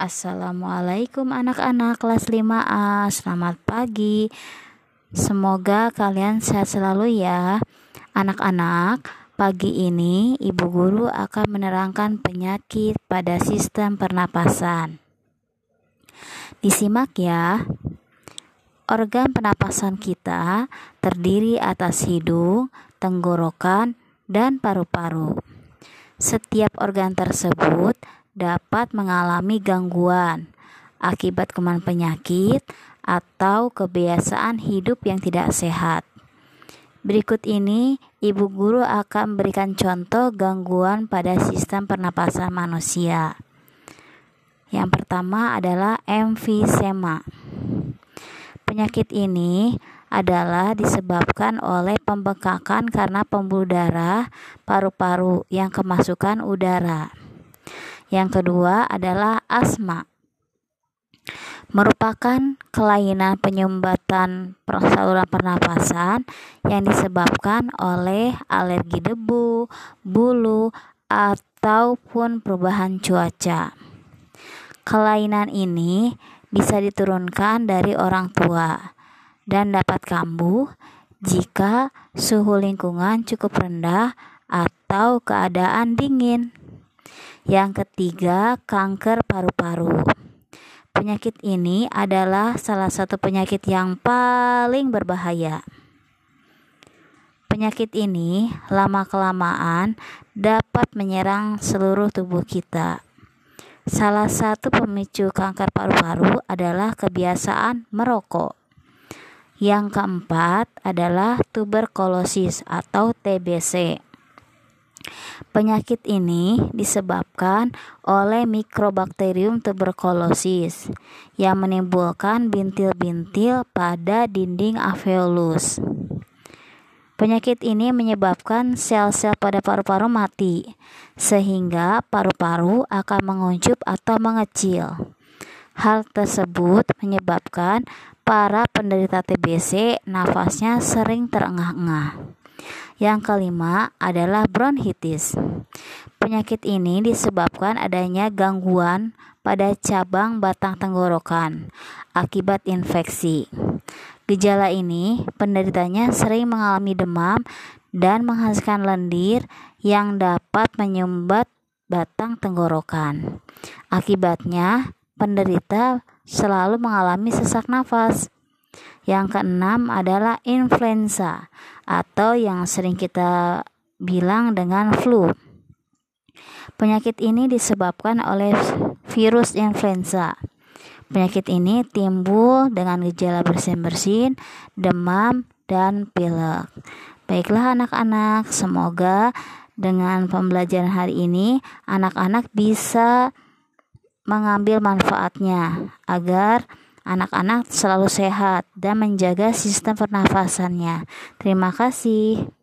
Assalamualaikum anak-anak kelas 5A Selamat pagi. Semoga kalian sehat selalu ya. Anak-anak, pagi ini ibu guru akan menerangkan penyakit pada sistem pernapasan. Disimak ya. Organ pernapasan kita terdiri atas hidung, tenggorokan, dan paru-paru. Setiap organ tersebut dapat mengalami gangguan akibat kuman penyakit atau kebiasaan hidup yang tidak sehat. Berikut ini, ibu guru akan memberikan contoh gangguan pada sistem pernapasan manusia. Yang pertama adalah emfisema. Penyakit ini adalah disebabkan oleh pembengkakan karena pembuluh darah paru-paru yang kemasukan udara. Yang kedua adalah asma. Merupakan kelainan penyumbatan saluran pernapasan yang disebabkan oleh alergi debu, bulu, ataupun perubahan cuaca. Kelainan ini bisa diturunkan dari orang tua dan dapat kambuh jika suhu lingkungan cukup rendah atau keadaan dingin. Yang ketiga, kanker paru-paru. Penyakit ini adalah salah satu penyakit yang paling berbahaya. Penyakit ini lama-kelamaan dapat menyerang seluruh tubuh kita. Salah satu pemicu kanker paru-paru adalah kebiasaan merokok. Yang keempat adalah tuberkulosis atau TBC. Penyakit ini disebabkan oleh mikrobakterium tuberkulosis yang menimbulkan bintil-bintil pada dinding alveolus. Penyakit ini menyebabkan sel-sel pada paru-paru mati, sehingga paru-paru akan menguncup atau mengecil. Hal tersebut menyebabkan para penderita TBC nafasnya sering terengah-engah. Yang kelima adalah bronkitis. Penyakit ini disebabkan adanya gangguan pada cabang batang tenggorokan akibat infeksi. Gejala ini penderitanya sering mengalami demam dan menghasilkan lendir yang dapat menyumbat batang tenggorokan. Akibatnya, penderita selalu mengalami sesak nafas. Yang keenam adalah influenza atau yang sering kita bilang dengan flu. Penyakit ini disebabkan oleh virus influenza. Penyakit ini timbul dengan gejala bersin-bersin, demam, dan pilek. Baiklah anak-anak, semoga dengan pembelajaran hari ini anak-anak bisa mengambil manfaatnya agar anak-anak selalu sehat dan menjaga sistem pernafasannya. Terima kasih.